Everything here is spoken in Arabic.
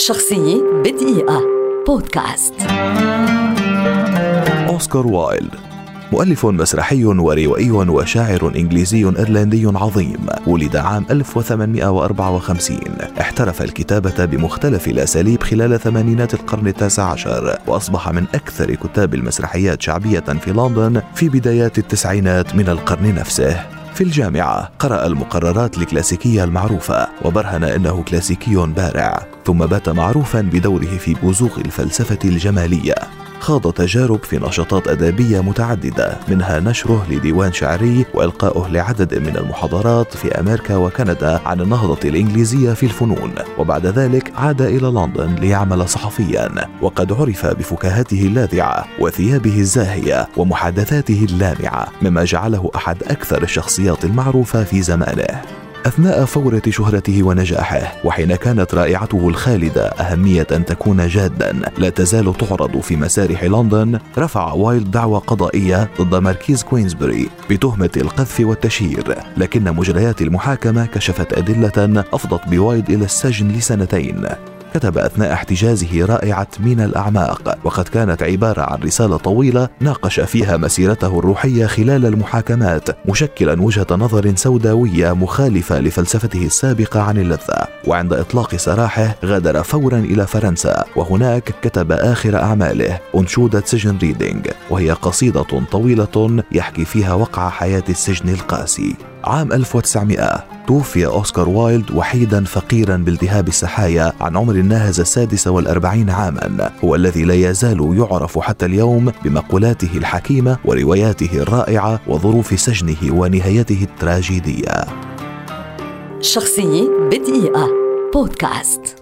شخصية بدقيقة. بودكاست. أوسكار وايلد. مؤلف مسرحي وروائي وشاعر إنجليزي إيرلندي عظيم. ولد عام 1854 احترف الكتابة بمختلف الأساليب خلال ثمانينات القرن التاسع عشر وأصبح من أكثر كتاب المسرحيات شعبية في لندن في بدايات التسعينات من القرن نفسه. في الجامعة. قرأ المقررات الكلاسيكية المعروفة وبرهن أنه كلاسيكي بارع ثم بات معروفا بدوره في بزوغ الفلسفة الجمالية. خاض تجارب في نشاطات أدبية متعددة منها نشره لديوان شعري وإلقاؤه لعدد من المحاضرات في أمريكا وكندا عن النهضة الإنجليزية في الفنون. وبعد ذلك عاد إلى لندن ليعمل صحفيا. وقد عرف بفكاهته اللاذعة وثيابه الزاهية ومحادثاته اللامعة مما جعله أحد أكثر الشخصيات المعروفة في زمانه. أثناء فوره شهرته ونجاحه وحين كانت رائعته الخالدة أهمية أن تكون جادا لا تزال تعرض في مسارح لندن رفع وايلد دعوى قضائية ضد ماركيز كوينزبري بتهمة القذف والتشهير. لكن مجريات المحاكمة كشفت أدلة أفضت بوايلد إلى السجن لسنتين. كتب أثناء احتجازه رائعة من الأعماق وقد كانت عبارة عن رسالة طويلة ناقش فيها مسيرته الروحية خلال المحاكمات مشكلا وجهة نظر سوداوية مخالفة لفلسفته السابقة عن اللذة. وعند إطلاق سراحه غادر فورا إلى فرنسا وهناك كتب آخر أعماله أنشودة سجن ريدينج وهي قصيدة طويلة يحكي فيها وقع حياة السجن القاسي. عام 1900 توفي أوسكار وايلد وحيدا فقيرا بالتهاب السحايا عن عمر ناهز السادسة والأربعين عاما. هو الذي لا يزال يعرف حتى اليوم بمقولاته الحكيمة ورواياته الرائعة وظروف سجنه ونهايته التراجيدية. شخصية بدقيقة. بودكاست.